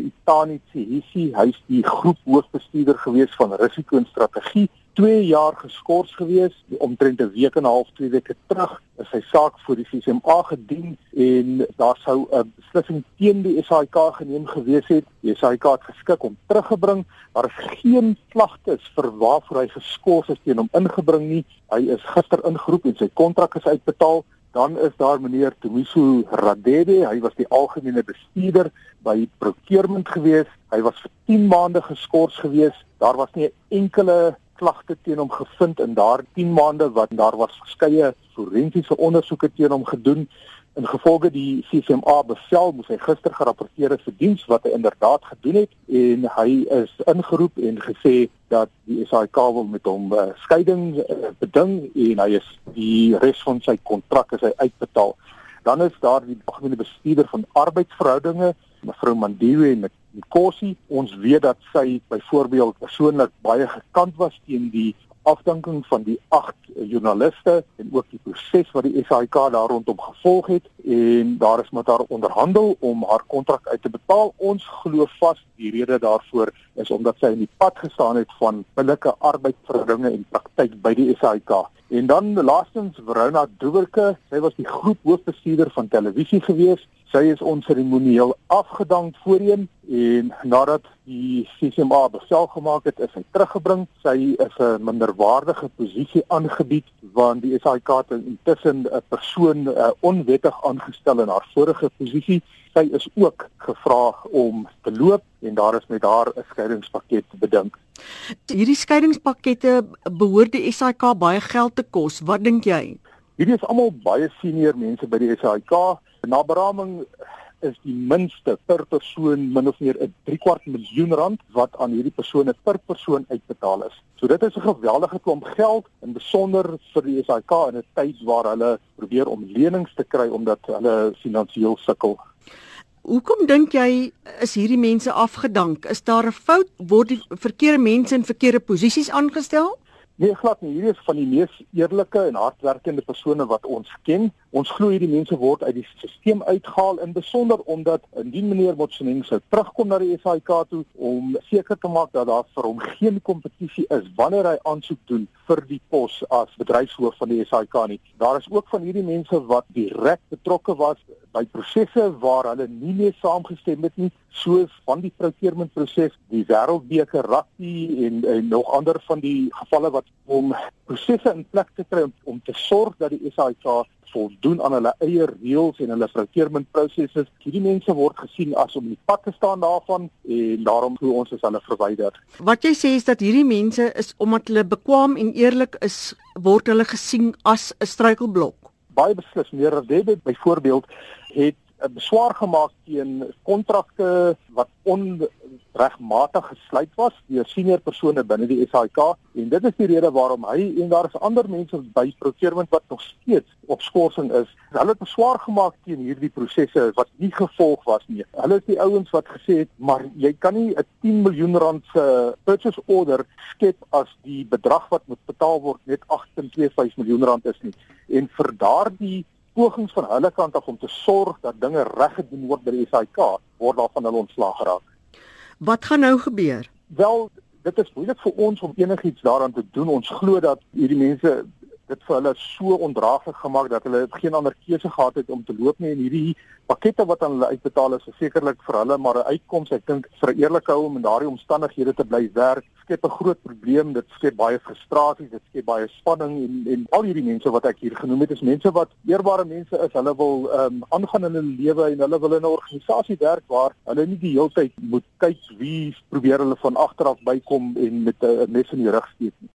Itani Tsihisi, hy's die groep hoofbestuurder gewees van risiko en strategie 2 jaar geskort gewees omtrent 'n week en 'n half, 2 weke terug is sy saak voor die CCMA gedien en daar sou 'n beslissing teen die SAIK geneem gewees het. Die SAIK het geskik om teruggebring. Daar is geen klagtes vir waarvoor hy geskort is teen hom ingebring nie. Hy is gister ingeroep en sy kontrak is uitbetaal. Dan is daar meneer Tumiso Radebe, hy was die algemene bestuurder by procurement gewees. Hy was vir 10 maande geskort gewees. Daar was nie enkele klagte teen hom gevind in daardie 10 maande wat daar was verskeie forensiese ondersoeke teen hom gedoen. In gevolge die CCMA bevel moes hy gister gerapporteer het vir diens wat hy inderdaad gedoen het en hy is ingeroep en gesê dat die SAIK wil met hom uh, skeiding uh, beding en hy is die res van sy kontrak is hy uitbetaal. Dan is daar die algemene bestuurder van arbeidsverhoudinge mevrou Mandiwe en Nkosi. Ons weet dat sy byvoorbeeld persoonlik baie gekant was teen die afdanking van die 8 joernaliste en ook die proses wat die SAIK daar rondom gevolg het en daar is met haar onderhandel om haar kontrak uit te betaal. Ons glo vas die rede daarvoor is omdat sy in die pad gestaan het van billike arbeidsverhoudinge en praktyk by die SAIK. En dan laastens Verona Duwerke, sy was die groep hoofbestuurder van televisie gewees Sy is onseremonieel afgedank voorheen en nadat die CCMA bevel gemaak het, is sy teruggebring. Sy is 'n minderwaardige posisie aangebied want die SAIK het intussen 'n persoon uh, onwettig aangestel in haar vorige posisie. Sy is ook gevra om te loop en daar is met haar 'n skeiingspakket bedink. Hierdie skeiingspakkette behoort die SAIK baie geld te kos. Wat dink jy? Hierdie is almal baie senior mense by die SAIK Na beraming is die minste per persoon min of meer 'n 3 kwart miljoen rand wat aan hierdie persone per persoon uitbetaal is. So dit is 'n geweldige klomp geld en besonder vir die SAK in 'n tyd waar hulle probeer om lenings te kry omdat hulle finansiëel sukkel. Hoekom dink jy is hierdie mense afgedank? Is daar 'n fout? Word die verkeerde mense in verkeerde posisies aangestel? Nee, glad nie. Hierdie is van die mees eerlike en hardwerkende persone wat ons ken. Ons glo hierdie mense word uit die stelsel uitgehaal in besonder omdat indien meneer Motsoeneng sou terugkom na die SAIK toe om seker te maak dat daar vir hom geen kompetisie is wanneer hy aansoek doen vir die pos as bedryfshoof van die SAIK nie. Daar is ook van hierdie mense wat direk betrokke was by prosesse waar hulle nie mee saamgestem het nie, soos van die procurement proses, die wêreldbeker rugby en en nog ander van die gevalle wat om prosesse in plek te kry om, om te sorg dat die SAIK voldoen aan hulle eie reëls en hulle procurement prosesse. Hierdie mense word gesien as om in die pad te staan daarvan en daarom glo ons is hulle verwyder. Wat jy sê is dat hierdie mense is omdat hulle bekwam en eerlik is, word hulle gesien as 'n struikelblok baie beslis meer Radebe byvoorbeeld het 'n beswaar gemaak teen kontrakte wat onregmatig gesluit was deur senior persone binne die SAIK en dit is die rede waarom hy en daar is ander mense by procurement wat nog steeds op skorsing is. Hulle het beswaar gemaak teen hierdie prosesse wat nie gevolg was nie. Hulle is die ouens wat gesê het, maar jy kan nie 'n 10 miljoen rand se purchase order skep as die bedrag wat moet betaal word net 8.25 miljoen rand is nie. En vir daardie pogings van hulle kant af om te sorg dat dinge reg gedoen word by die SAIK word daar van hulle ontslaag geraak. Wat gaan nou gebeur? Wel, dit is moeilik vir ons om enigiets daaraan te doen. Ons glo dat hierdie mense dit vir hulle so ondraaglik gemaak dat hulle geen ander keuse gehad het om te loop nie en hierdie pakkette wat aan hulle uitbetaal is sekerlik vir hulle maar 'n uitkoms ek dink vir 'n eerlike ou om in daardie omstandighede te bly werk skep 'n groot probleem dit skep baie frustrasie dit skep baie spanning en en al hierdie mense wat ek hier genoem het is mense wat eerbare mense is. Hulle wil ehm um, aangaan in hulle lewe en hulle wil in 'n organisasie werk waar hulle nie die hele tyd moet kyk wie probeer hulle van agter af bykom en met 'n mes in die rug steek nie